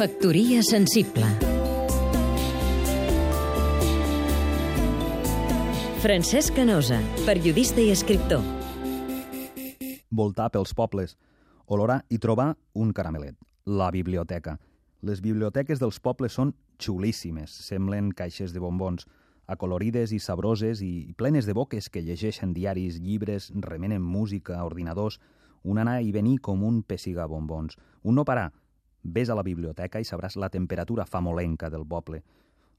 Factoria sensible Francesc Canosa, periodista i escriptor. Voltar pels pobles, olorar i trobar un caramelet, la biblioteca. Les biblioteques dels pobles són xulíssimes, semblen caixes de bombons, acolorides i sabroses i plenes de boques que llegeixen diaris, llibres, remenen música, ordinadors, un anar i venir com un pessigar bombons, un no parar. Ves a la biblioteca i sabràs la temperatura famolenca del poble.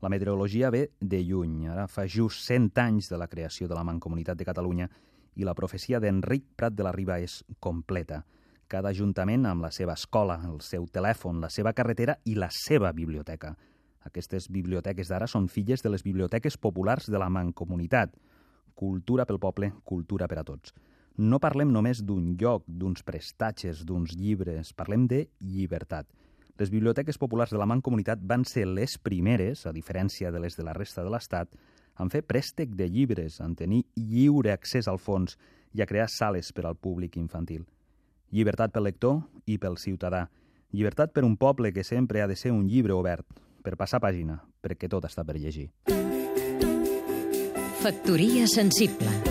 La meteorologia ve de lluny, ara fa just 100 anys de la creació de la Mancomunitat de Catalunya i la profecia d'Enric Prat de la Riba és completa. Cada ajuntament amb la seva escola, el seu telèfon, la seva carretera i la seva biblioteca. Aquestes biblioteques d'ara són filles de les biblioteques populars de la Mancomunitat. Cultura pel poble, cultura per a tots. No parlem només d'un lloc, d'uns prestatges, d'uns llibres, parlem de llibertat. Les biblioteques populars de la Mancomunitat van ser les primeres, a diferència de les de la resta de l'Estat, en fer préstec de llibres, en tenir lliure accés al fons i a crear sales per al públic infantil. Llibertat pel lector i pel ciutadà. Llibertat per un poble que sempre ha de ser un llibre obert, per passar pàgina, perquè tot està per llegir. Factoria sensible